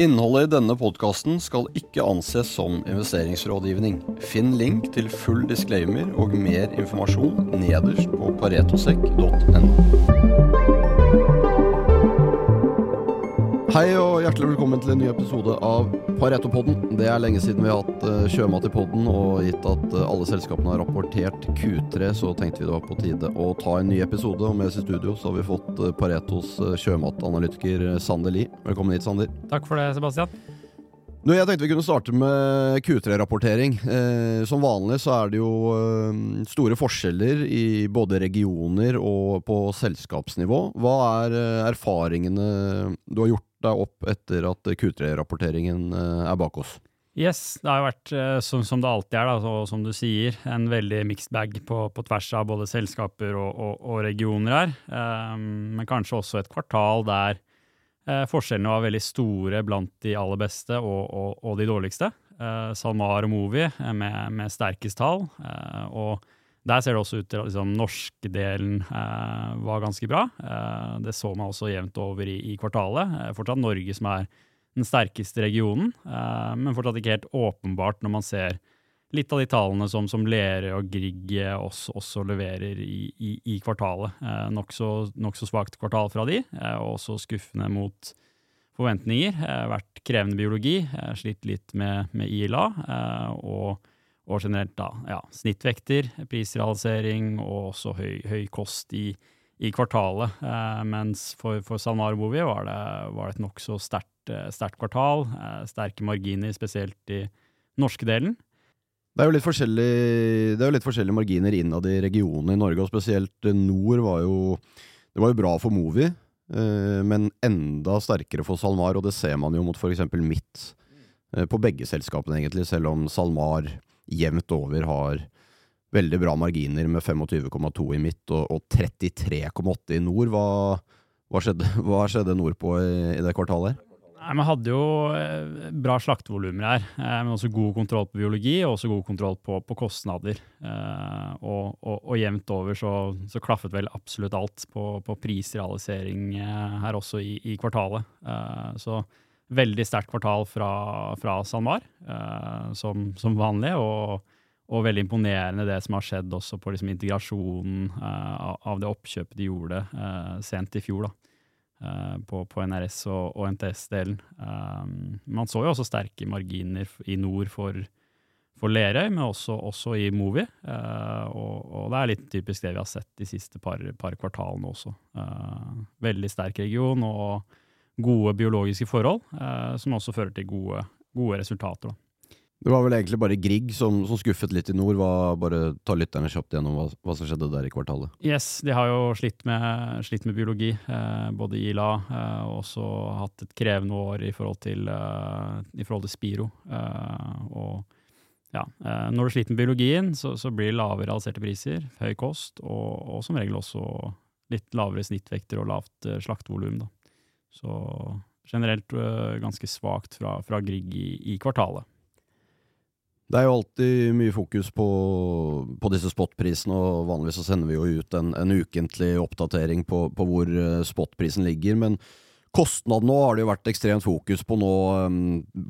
Innholdet i denne podkasten skal ikke anses som investeringsrådgivning. Finn link til full disclaimer og mer informasjon nederst på paretosekk.no. Hei og hjertelig velkommen til en ny episode av Pareto-podden. Det er lenge siden vi har hatt uh, sjømat i podden, og gitt at uh, alle selskapene har rapportert Q3, så tenkte vi det var på tide å ta en ny episode. Og med oss i studio så har vi fått uh, Paretos sjømatanalytiker Sander Lie. Velkommen hit, Sander. Takk for det, Sebastian. Nå, jeg tenkte vi kunne starte med Q3-rapportering. Eh, som vanlig så er det jo eh, store forskjeller i både regioner og på selskapsnivå. Hva er eh, erfaringene du har gjort deg opp etter at Q3-rapporteringen eh, er bak oss? Yes, det har jo vært eh, som, som det alltid er, da, så, som du sier, en veldig mixed bag på, på tvers av både selskaper og, og, og regioner her. Um, men kanskje også et kvartal der uh, forskjellene var veldig store blant de aller beste og, og de dårligste. Uh, SalMar og Movi med, med sterkest tall. Uh, og der ser det også ut til at liksom, norskdelen eh, var ganske bra. Eh, det så man også jevnt over i, i kvartalet. Eh, fortsatt Norge som er den sterkeste regionen, eh, men fortsatt ikke helt åpenbart når man ser litt av de tallene som, som Lerøy og Grieg også, også leverer i, i, i kvartalet. Eh, Nokså nok svakt kvartal fra de, eh, og også skuffende mot forventninger. Eh, vært krevende biologi, slitt litt med, med ILA. og og generelt da, ja, snittvekter, prisrealisering og også høy, høy kost i, i kvartalet. Eh, mens for, for SalMar Bovi var var det et nokså sterkt, eh, sterkt kvartal. Eh, sterke marginer, spesielt i jo litt, det er jo litt forskjellige marginer innad i regionene i Norge, og spesielt nord var jo Det var jo bra for Movi, eh, men enda sterkere for SalMar, og det ser man jo mot f.eks. Midt. Eh, på begge selskapene, egentlig, selv om SalMar jevnt over har veldig bra marginer med 25,2 i midt og, og 33,8 i nord. Hva, hva, skjedde, hva, skjedde, nordpå i, i det kvartalet? Nei, Vi hadde jo eh, bra slaktevolumer her, eh, men også god kontroll på biologi og også god kontroll på, på kostnader. Eh, og, og, og, jevnt over så, så, klaffet vel absolutt alt på, på prisrealisering her også i, i kvartalet. Så veldig sterkt kvartal fra, fra SalMar, eh, som, som, vanlig. Og, og, veldig imponerende det som har skjedd også på liksom, integrasjonen eh, av det oppkjøpet de gjorde eh, sent i fjor. da. Eh, på, på, NRS og, og NTS-delen. Um, man så jo også sterke marginer i nord for, for Lerøy, men også, også i Movi. Uh, og, og, det er litt typisk det vi har sett de siste par, par kvartalene også. Uh, veldig sterk region og gode biologiske forhold, eh, som også fører til gode, gode resultater. Da. Det var vel egentlig bare Grieg som, som skuffet litt i nord. Hva, bare ta lytterne kjapt gjennom hva, hva, som skjedde der i kvartalet. Yes, de har jo slitt med, slitt med biologi, eh, både ILA eh, og også hatt et krevende år i forhold til, eh, i forhold til Spiro. Eh, og ja, eh, når du sliter med biologien, så, så blir det lave realiserte priser, høy kost, og, og, som regel også litt lavere snittvekter og lavt slaktevolum. da. Så generelt uh, ganske svakt fra, fra Grieg i, i, kvartalet. Det er jo alltid mye fokus på, på disse spotprisene, og vanligvis så sender vi jo ut en, en ukentlig oppdatering på, på hvor eh, spotprisen ligger. men Kostnad nå har det jo vært ekstremt fokus på nå, um,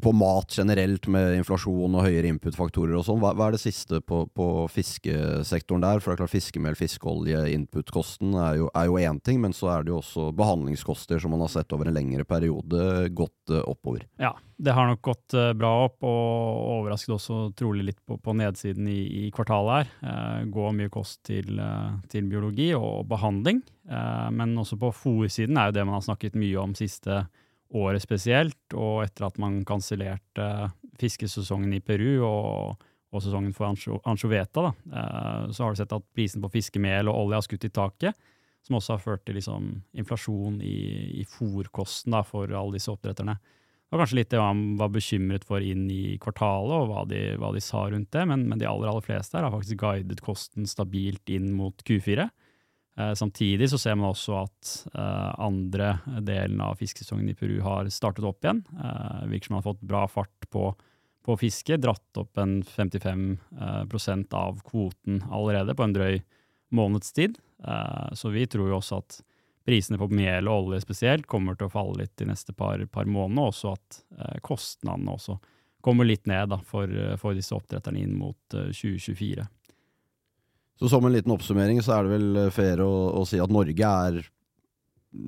på mat generelt, med inflasjon og høyere inputfaktorer og sånn. Hva, hva, er det siste på, på, fiskesektoren der? For det er klart Fiskemel, fiskeolje, inputkosten er jo én ting, men så er det jo også behandlingskoster som man har sett over en lengre periode gått uh, oppover. Ja, det har nok gått uh, bra opp, og overrasket også trolig litt på, på nedsiden i, i, kvartalet her. Uh, gå mye kost til, til biologi og behandling. Eh, men også på fòrsiden er jo det man har snakket mye om siste året spesielt. Og etter at man kansellerte fiskesesongen i Peru og, og sesongen for anchoveta, eh, så har du sett at prisen på fiskemel og olje har skutt i taket. Som også har ført til liksom inflasjon i, i fòrkosten for alle disse oppdretterne. Det var kanskje litt det man var bekymret for inn i kvartalet, og hva de, hva de sa rundt det, men, men, de aller aller fleste her har faktisk guidet kosten stabilt inn mot Q4. Eh, samtidig så ser man også at eh, andre delen av fiskesesongen i Peru har startet opp igjen. Eh, virker som man har fått bra fart på, på fiske, dratt opp en 55 eh, av kvoten allerede på en drøy måneds tid. Eh, så vi tror jo også at prisene på mel og olje spesielt kommer til å falle litt de neste par, par månedene, og også at eh, kostnadene også kommer litt ned da, for, for disse oppdretterne inn mot 2024. Så Som en liten oppsummering så er det vel fair å, å si at Norge er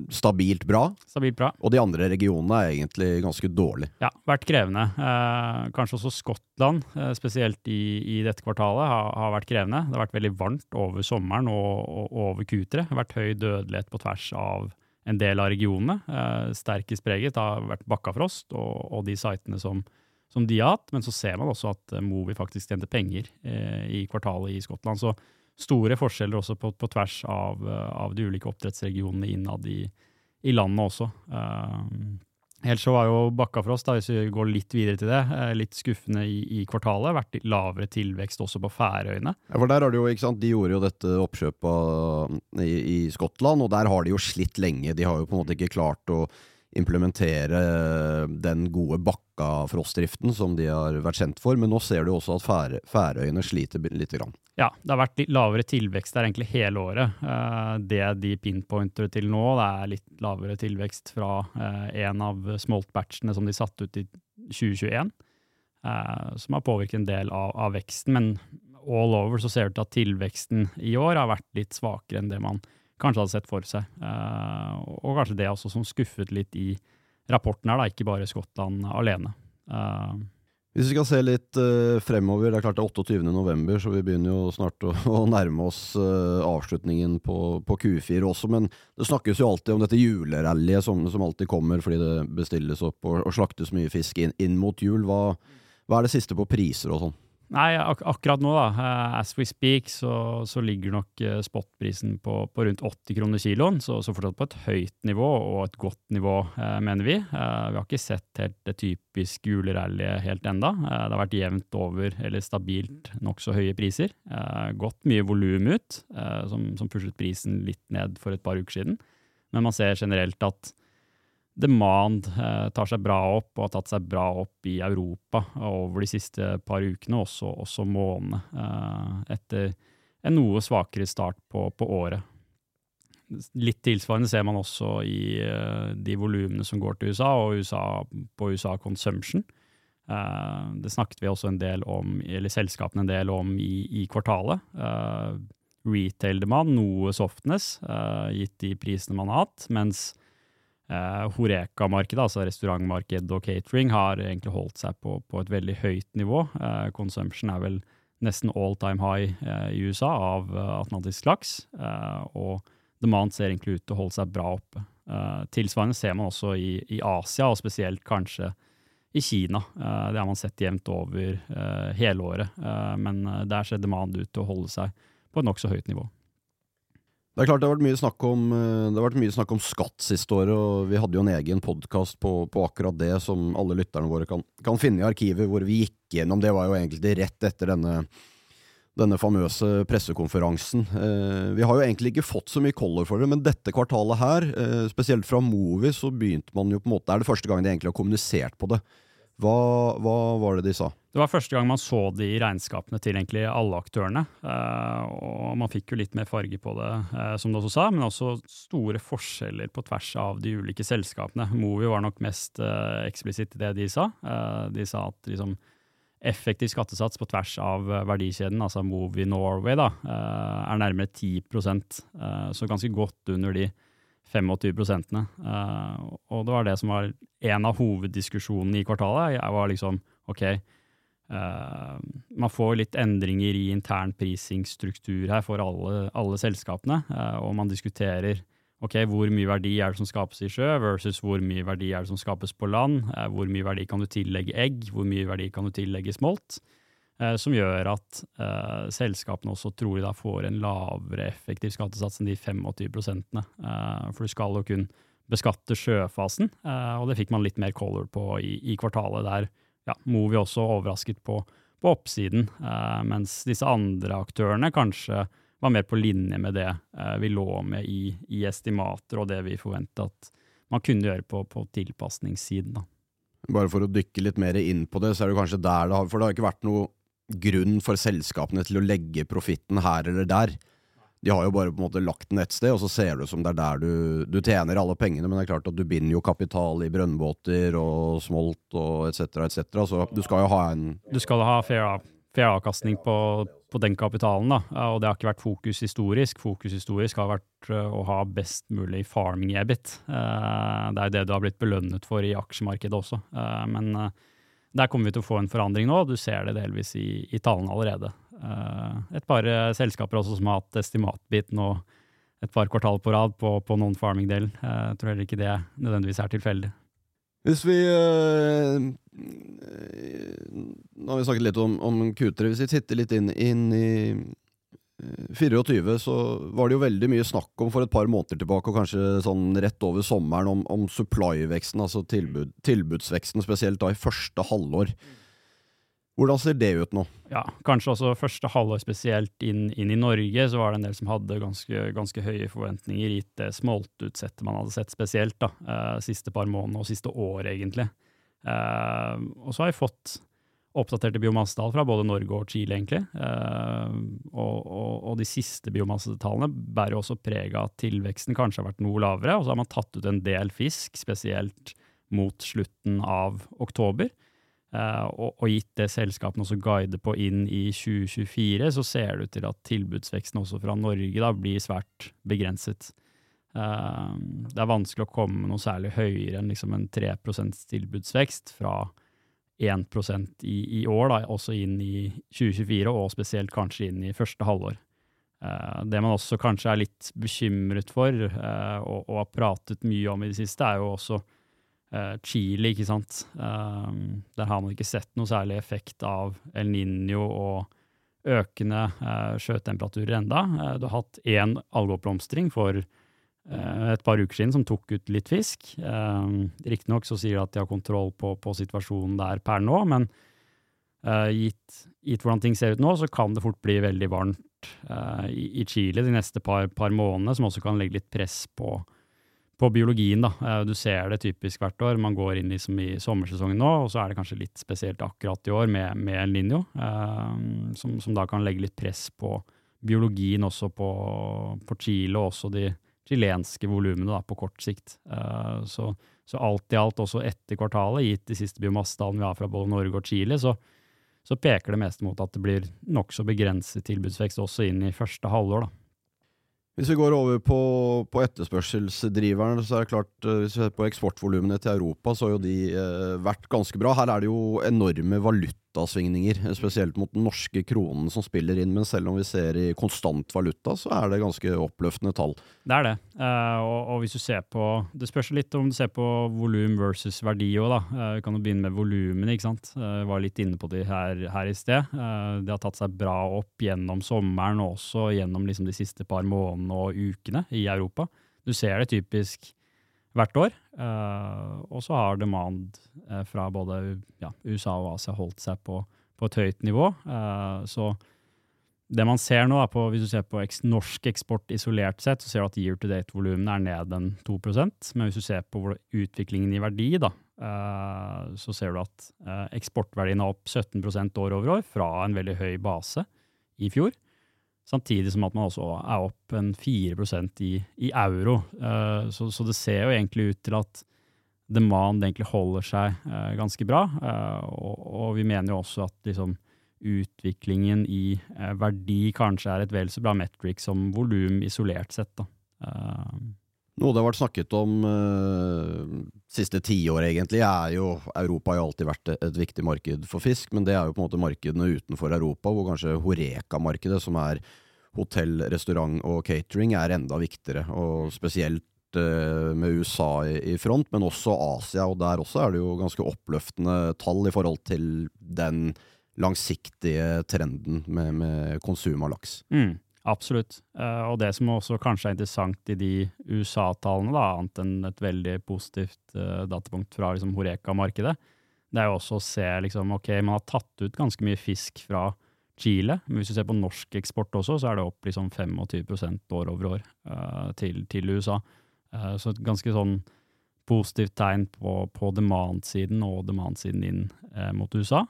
stabilt bra. Stabilt bra. Og de andre regionene er egentlig ganske dårlige. Ja, vært krevende. Eh, kanskje også Skottland, eh, spesielt i, i, dette kvartalet, har, har, vært krevende. Det har vært veldig varmt over sommeren og, og over kutere. Det har vært høy dødelighet på tvers av en del av regionene. Eh, sterkest preget har vært Bakkafrost og, og de sitene som, som, de har hatt. Men så ser man også at eh, Movi faktisk tjente penger eh, i kvartalet i Skottland. Så store forskjeller også på, på tvers av, eh, av, de ulike oppdrettsregionene innad i, i landet også. Uh, Ellers så var jo Bakkafrost, da, hvis vi går litt videre til det, litt skuffende i, i kvartalet. Vært lavere tilvekst også på Færøyene. Ja, for der har De jo, ikke sant, de gjorde jo dette oppkjøpet i, i, Skottland, og der har de jo slitt lenge. De har jo på en måte ikke klart å implementere den gode bakkafrostdriften som de har vært kjent for, men nå ser du også at Færøyene sliter litt. Grann. Ja, det har vært litt lavere tilvekst der egentlig hele året. Uh, det de pinpointer til nå, det er litt lavere tilvekst fra uh, en av smolt-batchene som de satte ut i 2021, uh, eh, som har påvirket en del av, av, veksten. Men all over så ser det ut at tilveksten i år har vært litt svakere enn det man kanskje hadde sett for seg. og kanskje det også som skuffet litt i rapporten her, da, ikke bare Skottland alene. Hvis vi skal se litt uh, fremover, det er klart det er 28. november, så vi begynner jo snart å, å nærme oss uh, avslutningen på, på, Q4 også. Men det snakkes jo alltid om dette julerallyet som, som, alltid kommer fordi det bestilles opp og, og slaktes mye fisk inn, inn mot jul. Hva, hva, er det siste på priser og sånn? Nei, ak akkurat nå, da, uh, as we speak, så, så ligger nok uh, spotprisen på, på, rundt 80 kroner kiloen. Så, så, fortsatt på et høyt nivå, og et godt nivå, uh, mener vi. vi har ikke sett helt det typisk julerallyet helt enda. det har vært jevnt over, eller stabilt nokså høye priser. gått mye volum ut, som, som pushet prisen litt ned for et par uker siden. Men man ser generelt at Demand eh, tar seg bra opp og har tatt seg bra opp i Europa over de siste par ukene, også, også månedene, eh, etter en noe svakere start på, på, året. Litt tilsvarende ser man også i eh, de volumene som går til USA, og USA, på USA Consumption. Det snakket vi også en del om, eller selskapene en del om i, i kvartalet. Eh, retail-demand, noe softness, gitt de prisene man har hatt, mens Uh, Horeka-markedet, altså restaurantmarked og catering, har egentlig holdt seg på, på et veldig høyt nivå. Uh, consumption er vel nesten all time high uh, i USA av atlantisk laks. og demand ser egentlig ut til å holde seg bra oppe. tilsvarende ser man også i, i, Asia, og spesielt kanskje i Kina. det har man sett jevnt over hele året, men der ser demand ut til å holde seg på et nokså høyt nivå. Det er klart det har vært mye snakk om, eh, mye snakk om skatt siste året, og vi hadde jo en egen podkast på, på, akkurat det som alle lytterne våre kan, kan, finne i arkivet, hvor vi gikk gjennom Det var jo egentlig rett etter denne, denne famøse pressekonferansen. Eh, vi har jo egentlig ikke fått så mye color for det, men dette kvartalet her, eh, spesielt fra Movi, så begynte man jo på en måte Det er det første gang de egentlig har kommunisert på det. Hva, hva, var det de sa? Det var første gang man så det i regnskapene til egentlig alle aktørene. Uh, og man fikk jo litt mer farge på det, uh, som du også sa, men også store forskjeller på tvers av de ulike selskapene. Movi var nok mest uh, eksplisitt i det de sa. de sa at liksom, effektiv skattesats på tvers av verdikjeden, altså Movi Norway, da, er nærmere 10% så ganske godt under de 25 uh, Og det var det som var en av hoveddiskusjonene i kvartalet. Jeg var liksom OK, uh, man får litt endringer i intern prisingsstruktur her for alle, alle selskapene, uh, og man diskuterer ok, hvor mye verdi er det som skapes i sjø, versus hvor mye verdi er det som skapes på land. hvor mye verdi kan du tillegge egg, hvor mye verdi kan du tillegge smolt. Eh, som gjør at uh, selskapene også trolig da får en lavere effektiv skattesats enn de 25 prosentene. Uh, for du skal jo kun beskatte sjøfasen, uh, og det fikk man litt mer color på i, i kvartalet, der ja, Movi også overrasket på, på oppsiden, mens disse andre aktørene kanskje var mer på linje med det vi lå med i, i, estimater, og det vi forventet at man kunne gjøre på, på tilpasningssiden. Da. Bare for å dykke litt mer inn på det, så er det kanskje der det har For det har ikke vært noe grunn for selskapene til å legge profitten her eller der. de har jo bare på en måte lagt den et sted, og så ser det ut som det er der du, du, tjener alle pengene, men det er klart at du binder jo kapital i brønnbåter og smolt og etc., etc., så du skal jo ha en Du skal ha fair, fair avkastning på, på, den kapitalen, da, og det har ikke vært fokus historisk. Fokus historisk har vært eh, å ha best mulig farming ebit. Eh, det er jo det du har blitt belønnet for i aksjemarkedet også, eh, men der kommer vi til å få en forandring nå, du ser det delvis i, i tallene allerede. Eh, et par eh, selskaper også som har hatt estimatbit nå et par kvartal på rad på, på non-farming-delen. Eh, jeg tror heller ikke det nødvendigvis er tilfeldig. Hvis vi Nå har vi snakket litt om, om Q3. Hvis vi titter litt inn, inn i 24 så var det jo veldig mye snakk om for et par måneder tilbake, og kanskje sånn rett over sommeren, om, om supply-veksten, altså tilbud, tilbudsveksten, spesielt da i første halvår. Hvordan ser det ut nå? Ja, Kanskje også første halvår spesielt inn, inn, i Norge, så var det en del som hadde ganske, ganske høye forventninger gitt det smoltutsettet man hadde sett spesielt da, eh, siste par måneder og siste år, egentlig. Eh, og så har vi fått oppdaterte biomassetall fra både Norge og Chile, egentlig. Eh, og, og, og, de siste biomassetallene bærer også preg av at tilveksten kanskje har vært noe lavere, og så har man tatt ut en del fisk, spesielt mot slutten av oktober. Uh, og, og, gitt det selskapene også guider på inn i 2024, så ser det ut til at tilbudsveksten også fra Norge da blir svært begrenset. Uh, det er vanskelig å komme noe særlig høyere enn liksom en 3% tilbudsvekst fra 1 i, i år, da, også inn i 2024, og spesielt kanskje inn i første halvår. Uh, det man også kanskje er litt bekymret for, og, og har pratet mye om i det siste, er jo også uh, Chile, ikke sant. Der har man ikke sett noe særlig effekt av El Niño og økende sjøtemperaturer enda. Du har hatt én algeoppblomstring for et par uker siden som tok ut litt fisk. Um, Riktignok så sier de at de har kontroll på, på situasjonen der per nå, men gitt, gitt, hvordan ting ser ut nå, så kan det fort bli veldig varmt i, i, Chile de neste par, par månedene, som også kan legge litt press på på biologien, da. Eh, du ser det typisk hvert år. Man går inn liksom i sommersesongen nå, og så er det kanskje litt spesielt akkurat i år med, med Niño, eh, som, som, da kan legge litt press på biologien også på, på Chile, og også de chilenske volumene på kort sikt. Eh, så, så, alt i alt, også etter kvartalet, gitt de siste biomassetallene vi har fra både Norge og Chile, så, så peker det mest mot at det blir nokså begrenset tilbudsvekst også inn i første halvår. da. Hvis vi går over på, på etterspørselsdriverne, så er det klart, eh, hvis vi ser på eksportvolumene til Europa, så har jo de eh, vært ganske bra. Her er det jo enorme valutasvingninger, spesielt mot den norske kronen som spiller inn. Men selv om vi ser i konstant valuta, så er det ganske oppløftende tall. Det er det. Uh, og, hvis du ser på Det spørs litt om du ser på volum versus verdi òg, da. Uh, vi kan jo begynne med volumene, ikke sant. Jeg var litt inne på de her, her i sted. de har tatt seg bra opp gjennom sommeren og også gjennom liksom de siste par månedene og ukene i Europa. Du ser det typisk hvert år. Uh, og så har demand uh, fra både ja, USA og Asia holdt seg på, på et høyt nivå. Uh, så det man ser nå, på, hvis du ser på norsk eksport isolert sett, så ser du at year to date-volumene er ned en 2% Men hvis du ser på utviklingen i verdi, da, så ser du at eksportverdien er opp 17% år over år, fra en veldig høy base i fjor. Samtidig som at man også er opp en 4% i, i euro. Uh, så, så, det ser jo egentlig ut til at demand egentlig holder seg uh, ganske bra. Uh, og, og, vi mener jo også at liksom, utviklingen i verdi kanskje er et vel så bra metric som volum isolert sett. Da. Noe det har vært snakket om uh, siste tiåret, egentlig, er jo Europa har jo alltid vært et viktig marked for fisk, men det er jo på en måte markedene utenfor Europa, hvor kanskje Horeka-markedet, som er hotell, restaurant og catering, er enda viktigere. Og spesielt uh, med USA i, i, front, men også Asia, og der også er det jo ganske oppløftende tall i forhold til den langsiktige trenden med, med konsum av laks. Mm. Absolutt. Uh, og det som også kanskje er interessant i de USA-tallene, annet enn et veldig positivt uh, datapunkt fra liksom, Horeka-markedet, det er jo også å se liksom, ok, man har tatt ut ganske mye fisk fra Chile. Men hvis du ser på norsk eksport også, så er det opp liksom 25% år over år uh, til, til, USA. så et ganske sånn positivt tegn på, på demand-siden og demand-siden inn mot USA.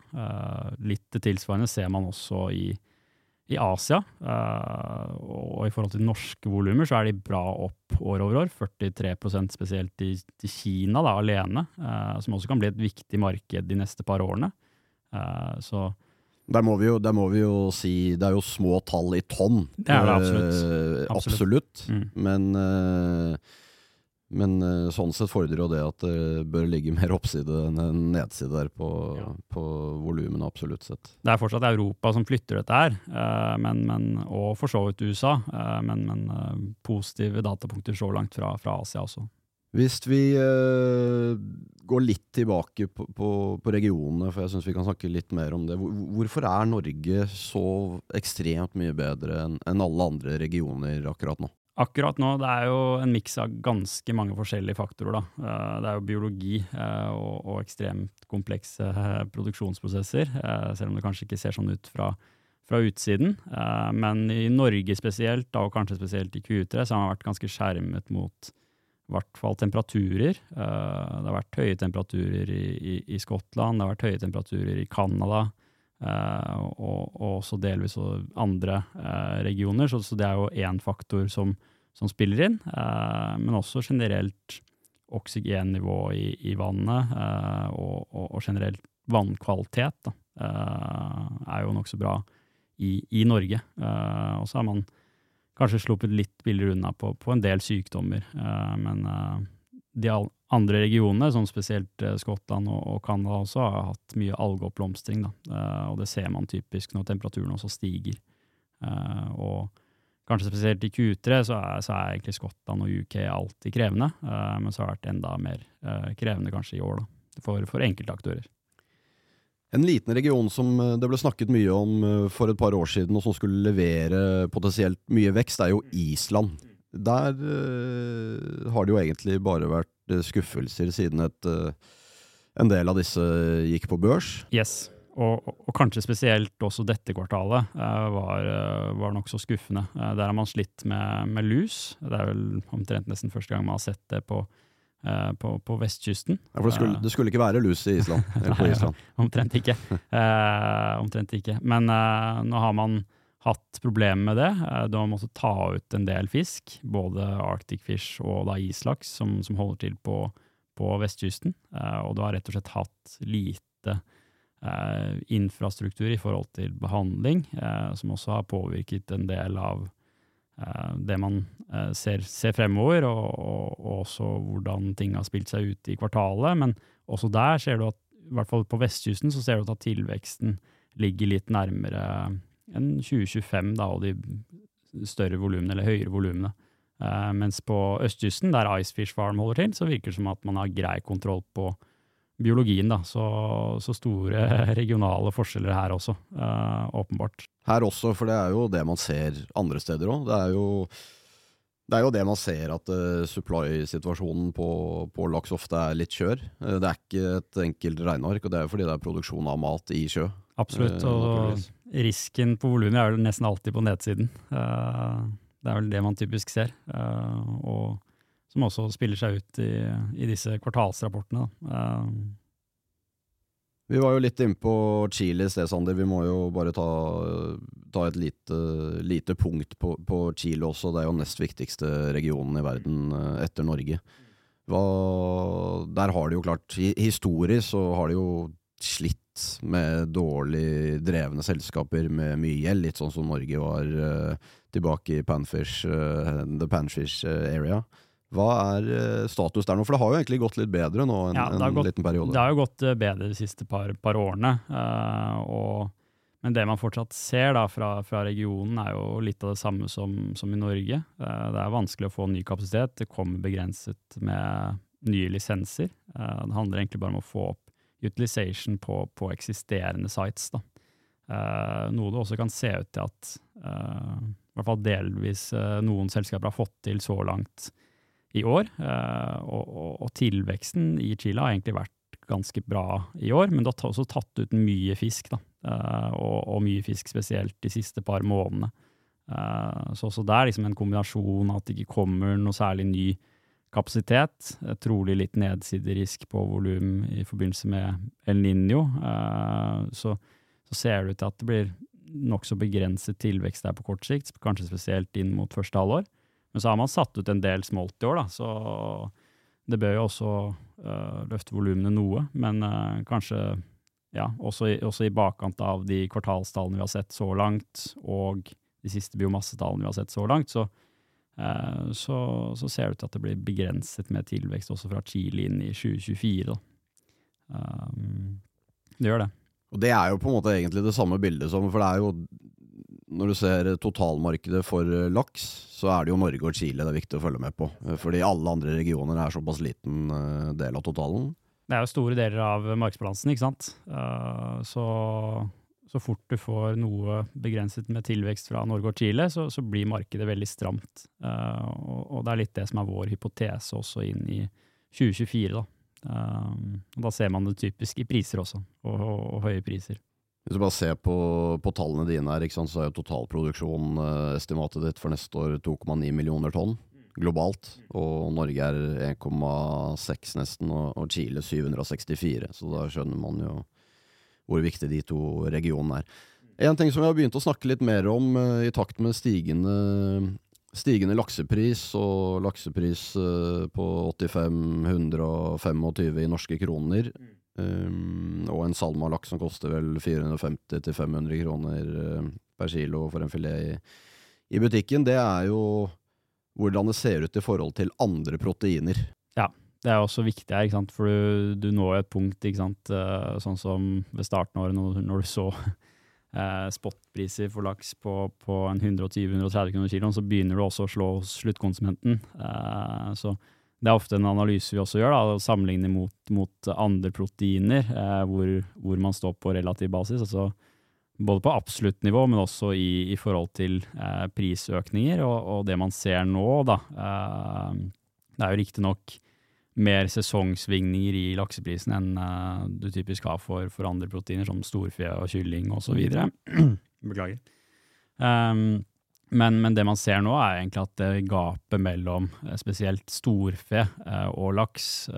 litt det tilsvarende ser man også i i Asia, uh, og i forhold til norske volumer, så er de bra opp år over år. 43% spesielt i, Kina da, alene, uh, som også kan bli et viktig marked de neste par årene. Uh, så der må, jo, der må, vi jo, si Det er jo små tall i tonn. Det er det absolutt. absolutt. absolutt. Mm. Men men uh, sånn sett fordrer jo det at det bør ligge mer oppside enn en nedside der på, ja. på volumene, absolutt sett. Det er fortsatt Europa som flytter dette her, uh, men, men, og for så vidt USA. Uh, men, men positive datapunkter så langt fra, fra Asia også. Hvis vi går litt tilbake på, på, på regionene, for jeg syns vi kan snakke litt mer om det. Hvorfor er Norge så ekstremt mye bedre enn en alle andre regioner akkurat nå? Akkurat nå, det er jo en miks av ganske mange forskjellige faktorer. Da. Eh, det er jo biologi eh, og, ekstremt komplekse eh, produksjonsprosesser, selv om det kanskje ikke ser sånn ut fra, fra utsiden. Men i Norge spesielt, da, og kanskje spesielt i Q3, så har man vært ganske skjermet mot i hvert fall temperaturer. Det har vært høye temperaturer i, i, i Skottland, det har vært høye temperaturer i Canada. Uh, og, og, også delvis andre uh, regioner. Så, så, det er jo én faktor som, som, spiller inn. Uh, men også generelt oksygennivå i, i vannet og, og, og, generelt vannkvalitet da, er jo nokså bra i, i Norge. og så har man kanskje sluppet litt billigere unna på, på en del sykdommer. men de andre regionene, som spesielt eh, Skottland og Canada også, har hatt mye algeoppblomstring. Uh, og det ser man typisk når temperaturen også stiger. Uh, og kanskje spesielt i Q3 så er, så er, egentlig Skottland og UK alltid krevende, men så har det vært enda mer krevende kanskje i år da, for, for enkelte aktører. En liten region som det ble snakket mye om for et par år siden, og som skulle levere potensielt mye vekst, er jo Island. Der uh, har det jo egentlig bare vært uh, skuffelser siden et, uh, en del av disse gikk på børs. Yes, og, og kanskje spesielt også dette kvartalet var, var nokså skuffende. der har man slitt med, med, lus. Det er vel omtrent nesten første gang man har sett det på, på, på vestkysten. Ja, for det skulle, det skulle, ikke være lus i Island? Eller på Island. Nei, omtrent ikke. omtrent ikke. Men nå har man hatt problemer med det. Du de har måttet ta ut en del fisk, både Arctic fish og da islaks, som, som holder til på, på vestkysten. Eh, og du har rett og slett hatt lite eh, infrastruktur i forhold til behandling, eh, som også har påvirket en del av eh, det man eh, ser, ser, fremover, og, og, og, også hvordan ting har spilt seg ut i kvartalet. Men også der ser du at, i hvert fall på vestkysten, så ser du at tilveksten ligger litt nærmere enn 2025 da, og de større volumene, eller høyere volumene. Uh, mens på østkysten, der Icefish Farm holder til, så virker det som at man har grei kontroll på biologien. da, Så, så store regionale forskjeller her også, uh, åpenbart. Her også, for det er jo det man ser andre steder òg. Det er jo det er jo det man ser, at uh, supply-situasjonen på, på, laks ofte er litt kjør. Uh, det er ikke et enkelt regneark, og det er jo fordi det er produksjon av mat i sjø. Absolutt, og risken på volumet er vel nesten alltid på nedsiden. Uh, det er vel det man typisk ser, uh, og som også spiller seg ut i, i disse kvartalsrapportene. Vi var jo litt inne på Chile i sted, Sander. Vi må jo bare ta, ta et lite, lite punkt på, på, Chile også. Det er jo nest viktigste regionen i verden etter Norge. Hva, der har de jo klart Historisk så har de jo slitt med dårlig drevne selskaper med mye gjeld, litt sånn som Norge var uh, tilbake i Panfish, uh, the Panfish uh, area. Hva er status der nå? For det har jo egentlig gått litt bedre nå enn ja, en gått, liten periode. Det har jo gått bedre de siste par, par årene. og, men det man fortsatt ser da fra, fra, regionen, er jo litt av det samme som, som i Norge. det er vanskelig å få ny kapasitet. Det kommer begrenset med nye lisenser. det handler egentlig bare om å få opp utilization på, på eksisterende sites. Da. Uh, noe det også kan se ut til at uh, i hvert fall delvis uh, noen selskaper har fått til så langt i år. Og, og, og, tilveksten i Chile har egentlig vært ganske bra i år, men det har også tatt ut mye fisk. Da. Og, og, mye fisk spesielt de siste par månedene. så også det er liksom en kombinasjon av at det ikke kommer noe særlig ny kapasitet. Trolig litt nedsiderisk på volum i forbindelse med El Niño. Eh, så, så, ser det ut til at det blir nokså begrenset tilvekst der på kort sikt, kanskje spesielt inn mot første halvår. Men så har man satt ut en del smolt i år, da, så det bør jo også uh, løfte volumene noe. Men kanskje ja, også i, også i, bakkant av de kvartalstallene vi har sett så langt, og de siste biomassetallene vi har sett så langt, så, så, så, ser det ut til at det blir begrenset med tilvekst også fra Chile inn i 2024. Um, det gjør det. Og Det er jo på en måte egentlig det samme bildet som For det er jo når du ser totalmarkedet for eh, laks, så er det jo Norge og Chile det er viktig å følge med på. Eh, fordi alle andre regioner er såpass liten eh, del av totalen. Det er jo store deler av markedsbalansen, ikke sant. Så, så fort du får noe begrenset med tilvekst fra Norge og Chile, så, så blir markedet veldig stramt. Og, det er litt det som er vår hypotese også inn i 2024. Da, da ser man det typisk i priser også, og, og, og høye priser. Hvis du bare ser på, på tallene dine her, så er jo totalproduksjonestimatet eh, ditt for neste år 2,9 millioner tonn globalt. Og Norge er 1,6 nesten, og, og Chile 764. Så da skjønner man jo hvor viktig de to regionene er. En ting som vi har begynt å snakke litt mer om uh, i takt med stigende, stigende laksepris, og laksepris uh, på 85-125 i norske kroner, Um, og en salmalaks som koster vel 450-500 kroner uh, per kilo for en filet i, i, butikken. Det er jo hvordan det ser ut i forhold til andre proteiner. Ja, det er også viktig her, for du, du når et punkt? Uh, sånn som ved starten av året, når, når, du så uh, spotpriser for laks på, på 120-130 kroner kiloen, så begynner du også å slå sluttkonsumenten. så det er ofte en analyse vi også gjør, da, å sammenligne mot, mot andre proteiner, eh, hvor, hvor, man står på relativ basis. altså Både på absolutt nivå, men også i, i forhold til eh, prisøkninger. Og, og, det man ser nå, da eh, Det er jo riktignok mer sesongsvingninger i lakseprisen enn uh, du typisk har for, for andre proteiner, som storfe og kylling osv. Beklager. Um, men, men, det man ser nå, er egentlig at det gapet mellom eh, spesielt storfe eh, og laks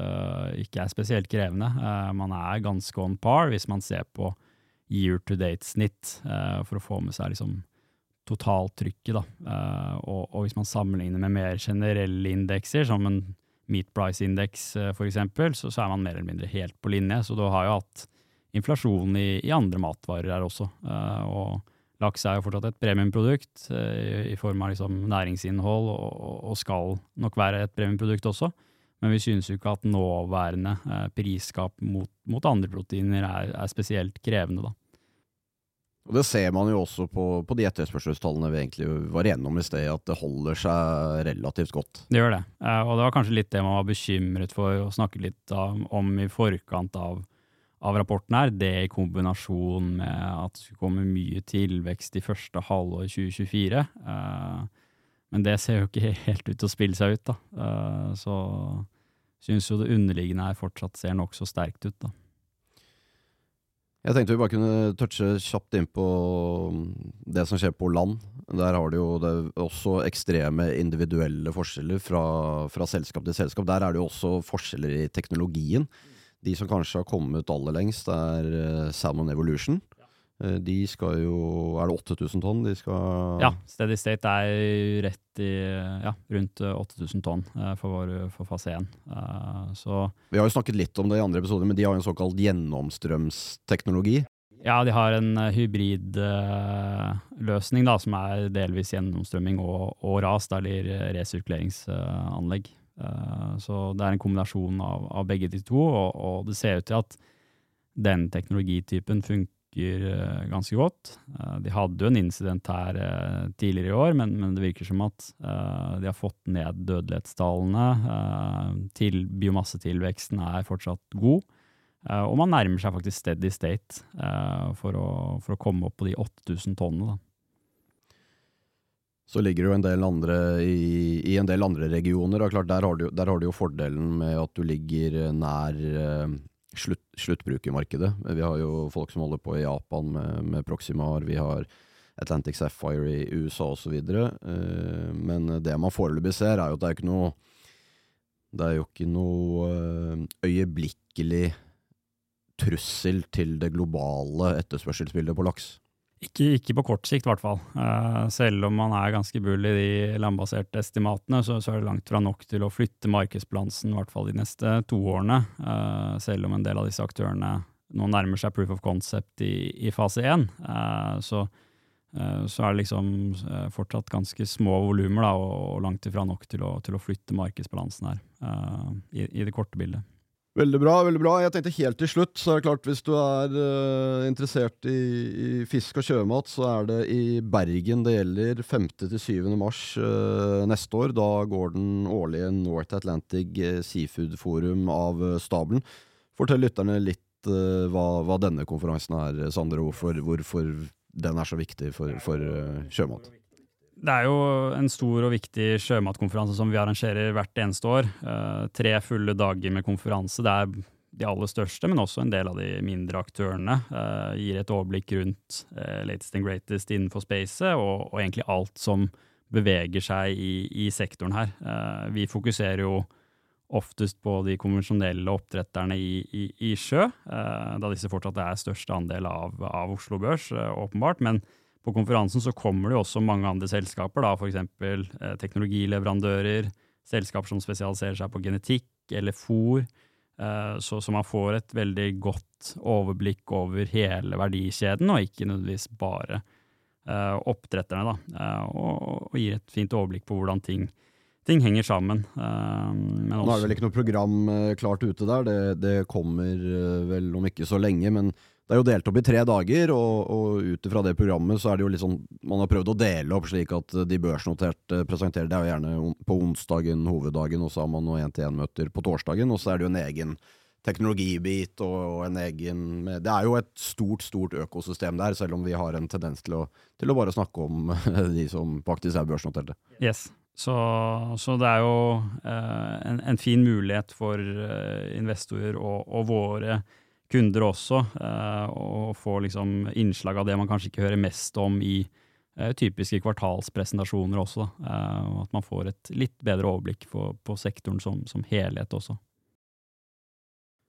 ikke er spesielt krevende. Man er ganske on par hvis man ser på year to date-snitt, for å få med seg liksom totaltrykket. Og, og, hvis man sammenligner med mer generelle indekser, som en meat price index f.eks., så, så er man mer eller mindre helt på linje. Så du har jo hatt inflasjon i, i andre matvarer her også. og Laks er jo fortsatt et premiumprodukt eh, i form av liksom næringsinnhold, og, og, skal nok være et premiumprodukt også. Men vi synes jo ikke at nåværende eh, prisskap mot, mot, andre proteiner er, er, spesielt krevende, da. Og Det ser man jo også på, på de etterspørselstallene vi egentlig var igjennom i sted, at det holder seg relativt godt. Det gjør det, eh, og det var kanskje litt det man var bekymret for å snakke litt om i forkant av av rapporten her, det i kombinasjon med at det skulle komme mye tilvekst i første halvår 2024. Uh, men det ser jo ikke helt ut til å spille seg ut, da. Uh, så syns jo det underliggende her fortsatt ser nokså sterkt ut, da. Jeg tenkte vi bare kunne touche kjapt inn på det som skjer på land. Der har du jo det også ekstreme individuelle forskjeller fra, fra selskap til selskap. Der er det jo også forskjeller i teknologien. De som kanskje har kommet aller lengst, er uh, Salmon Evolution. Uh, de skal jo Er det 8000 tonn de skal Ja, Steady State er rett i ja, rundt 8000 tonn for, for, for fase 1. så Vi har jo snakket litt om det i andre episoder, men de har en såkalt gjennomstrømsteknologi. Ja, de har en hybridløsning da, som er delvis gjennomstrømming og, og RAS, eller resirkuleringsanlegg. Eh, så det er en kombinasjon av, av begge de to, og, og, det ser ut til at den teknologitypen funker uh, ganske godt. Uh, de hadde jo en incident her uh, tidligere i år, men, men, det virker som at de har fått ned dødelighetstallene. til biomassetilveksten er fortsatt god. og man nærmer seg faktisk steady state for å, for, å, komme opp på de 8000 tonnene. Så ligger det jo en del andre i, i en del andre regioner. Og klart, der har, du, der har, du, jo fordelen med at du ligger nær slutt, sluttbrukermarkedet. Vi har jo folk som holder på i Japan med, med Proximar. Vi har Atlantic Sapphire i USA osv. Eh, men det man foreløpig ser, er jo at det er ikke noe Det er jo ikke noe uh, øyeblikkelig trussel til det globale etterspørselsbildet på laks. Ikke, ikke, på kort sikt, i hvert fall. Uh, selv om man er ganske bull i de landbaserte estimatene, så, så, er det langt fra nok til å flytte markedsbalansen, i hvert fall de neste to årene. Uh, selv om en del av disse aktørene nå nærmer seg proof of concept i, i fase én. Uh, så, så, er det liksom fortsatt ganske små volumer og, og, langt ifra nok til å, til å flytte markedsbalansen her, i, i det korte bildet. Veldig bra. veldig bra. Jeg tenkte helt til slutt, så er det klart hvis du er uh, interessert i, i, fisk og sjømat, så er det i Bergen det gjelder 5. til 7. mars uh, neste år. Da går den årlige North Atlantic eh, Seafood Forum av uh, stabelen. Fortell lytterne litt hva, hva, denne konferansen er, Sander, hvorfor, hvorfor den er så viktig for, for sjømat. Det er jo en stor og viktig sjømatkonferanse som vi arrangerer hvert eneste år. Uh, tre fulle dager med konferanse. Det er de aller største, men også en del av de mindre aktørene. Uh, gir et overblikk rundt uh, latest and greatest innenfor spacet, og, og, egentlig alt som beveger seg i, i sektoren her. vi fokuserer jo oftest på de konvensjonelle oppdretterne i, i, i sjø, da disse fortsatt er største andel av, av Oslo Børs, åpenbart. men på konferansen så kommer det jo også mange andre selskaper, da, f.eks. Eh, teknologileverandører, selskaper som spesialiserer seg på genetikk eller fôr. Eh, så, så, man får et veldig godt overblikk over hele verdikjeden, og ikke nødvendigvis bare eh, oppdretterne. Da, og, og, gir et fint overblikk på hvordan ting, ting henger sammen. Nå er det vel ikke noe program klart ute der, det, det kommer vel om ikke så lenge. men det er jo delt opp i tre dager, og, og ut ifra det programmet så er det jo sånn Man har prøvd å dele opp slik at de børsnoterte presenterer det er jo gjerne på onsdagen, hoveddagen, og så har man noen én-til-én-møter på torsdagen, og så er det jo en egen teknologibit og, og en egen Det er jo et stort, stort økosystem der, selv om vi har en tendens til å, til å bare snakke om de som faktisk er børsnoterte. Yes. Så, så, det er jo eh, en, en, fin mulighet for eh, investorer og, og våre kunder også, eh, og få liksom innslag av det man kanskje ikke hører mest om i eh, typiske kvartalspresentasjoner også. Eh, og at man får et litt bedre overblikk på, sektoren som, som, helhet også.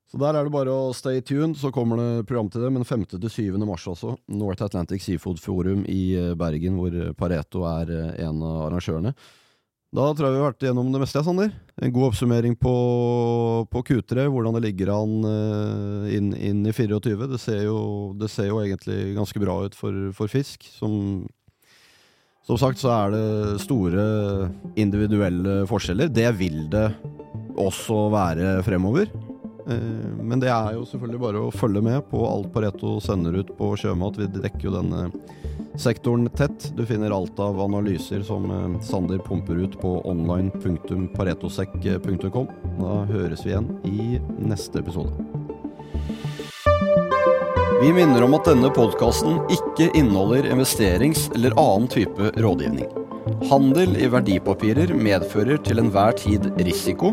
Så der er det bare å stay tuned, så kommer det program til det. Men 5. til 7. mars også. North Atlantic Seafood Forum i Bergen, hvor Pareto er en av arrangørene. Da tror jeg vi har vært gjennom det meste, Sander. En god oppsummering på, på Q3, hvordan det ligger an uh, inn, inn, i 24. Det ser, jo, det ser, jo, egentlig ganske bra ut for, for fisk. Som, som, sagt så er det store individuelle forskjeller. Det vil det også være fremover. Uh, men det er jo selvfølgelig bare å følge med på alt Pareto sender ut på sjømat. Vi dekker jo denne sektoren tett. Du finner alt av analyser som eh, Sander pumper ut på online.paretosekk.com. Da høres vi igjen i neste episode. Vi minner om at denne podkasten ikke inneholder investerings- eller annen type rådgivning. Handel i verdipapirer medfører til enhver tid risiko,